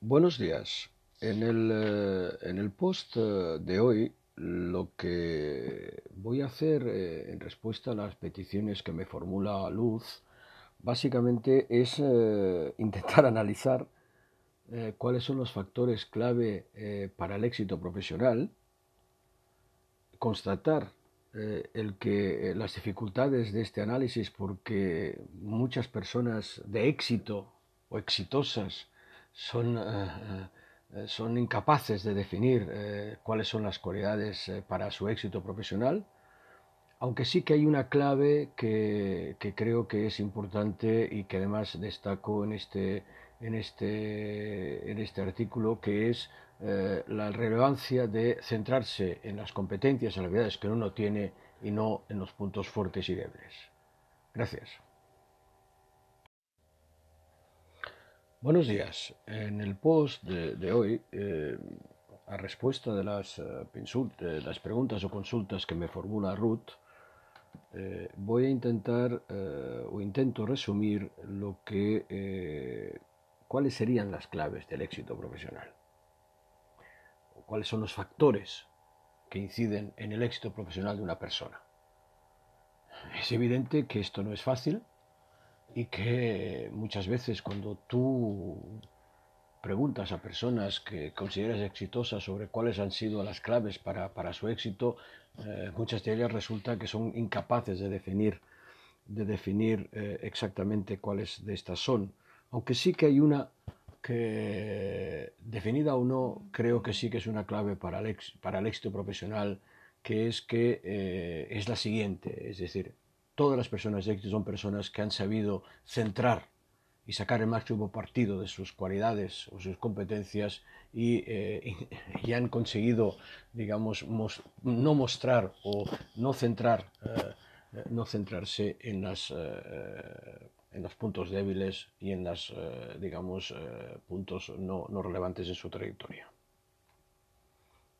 Buenos días. En el, eh, en el post eh, de hoy lo que voy a hacer eh, en respuesta a las peticiones que me formula Luz básicamente es intentar analizar cuáles son los factores clave para el éxito profesional, constatar el que las dificultades de este análisis porque muchas personas de éxito o exitosas son, eh, eh, son incapaces de definir eh, cuáles son las cualidades para su éxito profesional, aunque sí que hay una clave que, que, creo que es importante y que además destaco en este, en este, en este artículo, que es la relevancia de centrarse en las competencias y habilidades que uno tiene y no en los puntos fuertes y débiles. Gracias. Buenos días. En el post de, hoy, eh, a respuesta de las, eh, las, preguntas o consultas que me formula Ruth, eh, voy a intentar o intento resumir lo que, cuáles serían las claves del éxito profesional. O cuáles son los factores que inciden en el éxito profesional de una persona. Es evidente que esto no es fácil, y que muchas veces cuando tú preguntas a personas que consideras exitosas sobre cuáles han sido las claves para, su éxito, eh, muchas de ellas resulta que son incapaces de definir, de definir eh, exactamente cuáles de estas son. Aunque sí que hay una que, definida o no, creo que sí que es una clave para el, para el éxito profesional, que es que eh, es la siguiente, es decir, todas las personas de éxito son personas que han sabido centrar y sacar el máximo partido de sus cualidades o sus competencias y, eh, han conseguido, digamos, no mostrar o no centrar, eh, no centrarse en, las, eh, en los puntos débiles y en los, digamos, puntos no relevantes en su trayectoria.